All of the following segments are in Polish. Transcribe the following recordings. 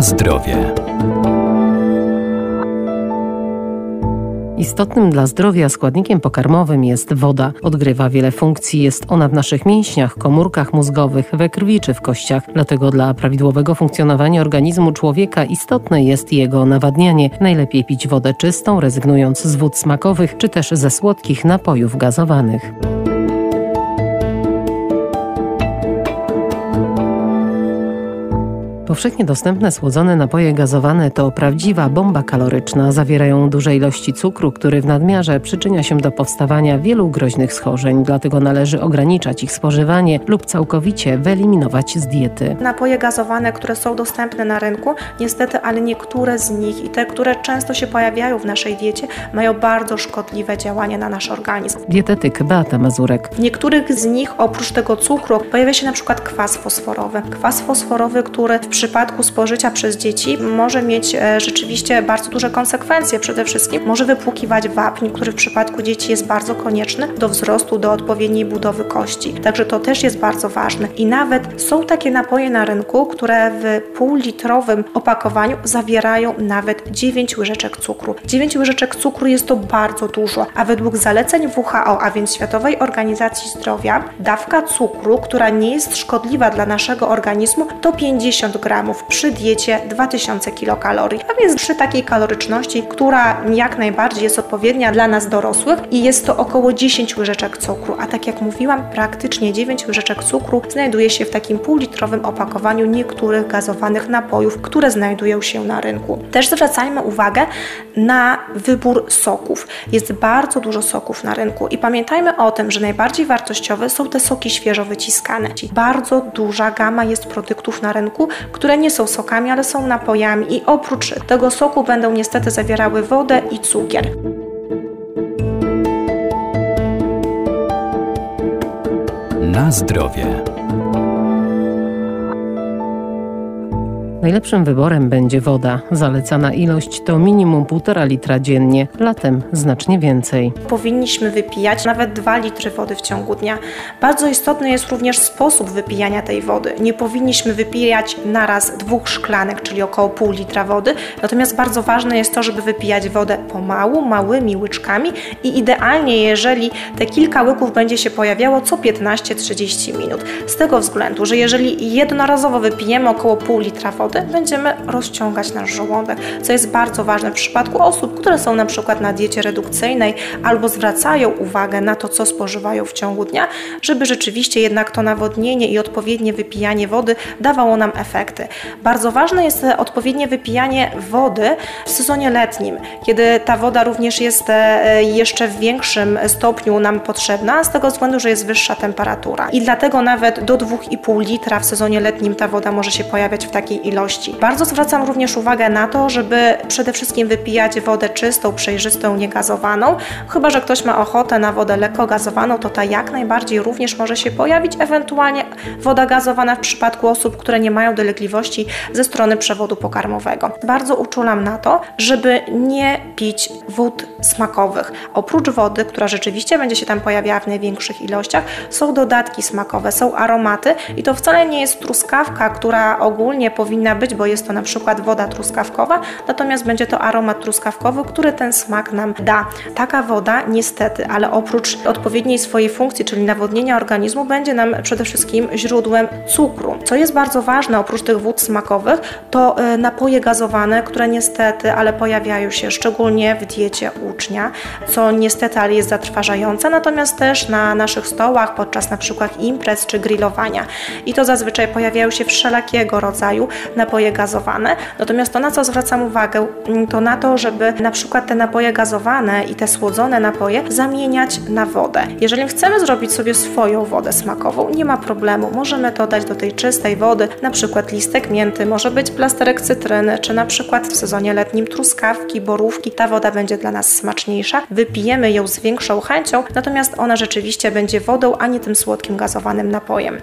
Zdrowie. Istotnym dla zdrowia składnikiem pokarmowym jest woda. Odgrywa wiele funkcji, jest ona w naszych mięśniach, komórkach mózgowych, we krwi czy w kościach. Dlatego dla prawidłowego funkcjonowania organizmu człowieka istotne jest jego nawadnianie. Najlepiej pić wodę czystą, rezygnując z wód smakowych czy też ze słodkich napojów gazowanych. Powszechnie dostępne słodzone napoje gazowane to prawdziwa bomba kaloryczna. Zawierają duże ilości cukru, który w nadmiarze przyczynia się do powstawania wielu groźnych schorzeń. Dlatego należy ograniczać ich spożywanie lub całkowicie wyeliminować z diety. Napoje gazowane, które są dostępne na rynku, niestety, ale niektóre z nich i te, które często się pojawiają w naszej diecie, mają bardzo szkodliwe działanie na nasz organizm. Dietetyk Beata Mazurek. W niektórych z nich oprócz tego cukru pojawia się na przykład kwas fosforowy. Kwas fosforowy, który w przypadku spożycia przez dzieci może mieć e, rzeczywiście bardzo duże konsekwencje. Przede wszystkim może wypłukiwać wapń, który w przypadku dzieci jest bardzo konieczny do wzrostu, do odpowiedniej budowy kości. Także to też jest bardzo ważne. I nawet są takie napoje na rynku, które w półlitrowym opakowaniu zawierają nawet 9 łyżeczek cukru. 9 łyżeczek cukru jest to bardzo dużo, a według zaleceń WHO, a więc Światowej Organizacji Zdrowia, dawka cukru, która nie jest szkodliwa dla naszego organizmu, to 50 g przy diecie 2000 kilokalorii. A więc przy takiej kaloryczności, która jak najbardziej jest odpowiednia dla nas dorosłych i jest to około 10 łyżeczek cukru. A tak jak mówiłam, praktycznie 9 łyżeczek cukru znajduje się w takim półlitrowym opakowaniu niektórych gazowanych napojów, które znajdują się na rynku. Też zwracajmy uwagę na wybór soków. Jest bardzo dużo soków na rynku i pamiętajmy o tym, że najbardziej wartościowe są te soki świeżo wyciskane. Bardzo duża gama jest produktów na rynku, które nie są sokami, ale są napojami i oprócz tego soku będą niestety zawierały wodę i cukier. Na zdrowie. Najlepszym wyborem będzie woda. Zalecana ilość to minimum 1,5 litra dziennie, latem znacznie więcej. Powinniśmy wypijać nawet 2 litry wody w ciągu dnia. Bardzo istotny jest również sposób wypijania tej wody. Nie powinniśmy wypijać naraz dwóch szklanek, czyli około pół litra wody. Natomiast bardzo ważne jest to, żeby wypijać wodę pomału, małymi łyczkami i idealnie, jeżeli te kilka łyków będzie się pojawiało co 15-30 minut. Z tego względu, że jeżeli jednorazowo wypijemy około pół litra wody, wody będziemy rozciągać nasz żołądek, co jest bardzo ważne w przypadku osób, które są na przykład na diecie redukcyjnej albo zwracają uwagę na to, co spożywają w ciągu dnia, żeby rzeczywiście jednak to nawodnienie i odpowiednie wypijanie wody dawało nam efekty. Bardzo ważne jest odpowiednie wypijanie wody w sezonie letnim, kiedy ta woda również jest e, jeszcze w większym stopniu nam potrzebna, z tego względu, że jest wyższa temperatura. I dlatego nawet do 2,5 litra w sezonie letnim ta woda może się pojawiać w takiej ilości ilości. Bardzo zwracam również uwagę na to, żeby przede wszystkim wypijać wodę czystą, przejrzystą, niegazowaną. Chyba, że ktoś ma ochotę na wodę lekko gazowaną, to ta jak najbardziej również może się pojawić, ewentualnie woda gazowana w przypadku osób, które nie mają dolegliwości ze strony przewodu pokarmowego. Bardzo uczulam na to, żeby nie pić wód smakowych. Oprócz wody, która rzeczywiście będzie się tam pojawiała w największych ilościach, są dodatki smakowe, są aromaty i to wcale nie jest truskawka, która ogólnie powinna być, bo jest to na przykład woda truskawkowa, natomiast będzie to aromat truskawkowy, który ten smak nam da. Taka woda niestety, ale oprócz odpowiedniej swojej funkcji, czyli nawodnienia organizmu, będzie nam przede wszystkim źródłem cukru. Co jest bardzo ważne, oprócz tych wód smakowych, to e, napoje gazowane, które niestety, ale pojawiają się szczególnie w diecie ucznia, co niestety, ale jest zatrważające, natomiast też na naszych stołach podczas na przykład imprez czy grillowania. I to zazwyczaj pojawiają się wszelakiego rodzaju napoje gazowane. Natomiast to, na co zwracam uwagę, mm, to na to, żeby na przykład te napoje gazowane i te słodzone napoje zamieniać na wodę. Jeżeli chcemy zrobić sobie swoją wodę smakową, nie ma problemu. Możemy dodać do tej czystej wody na przykład listek mięty, może być plasterek cytryny, czy na przykład w sezonie letnim truskawki, borówki. Ta woda będzie dla nas smaczniejsza. Wypijemy ją z większą chęcią, natomiast ona rzeczywiście będzie wodą, a nie tym słodkim gazowanym napojem.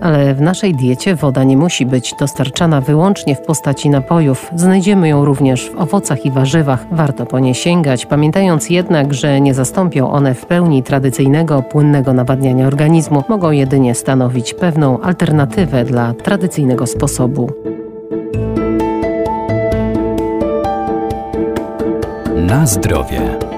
Ale w naszej diecie woda nie musi być dostarczana wyłącznie w postaci napojów. Znajdziemy ją również w owocach i warzywach. Warto po nie sięgać, pamiętając jednak, że nie zastąpią one w pełni tradycyjnego, płynnego nawadniania organizmu. Mogą jedynie stanowić pewną alternatywę dla tradycyjnego sposobu. Na zdrowie.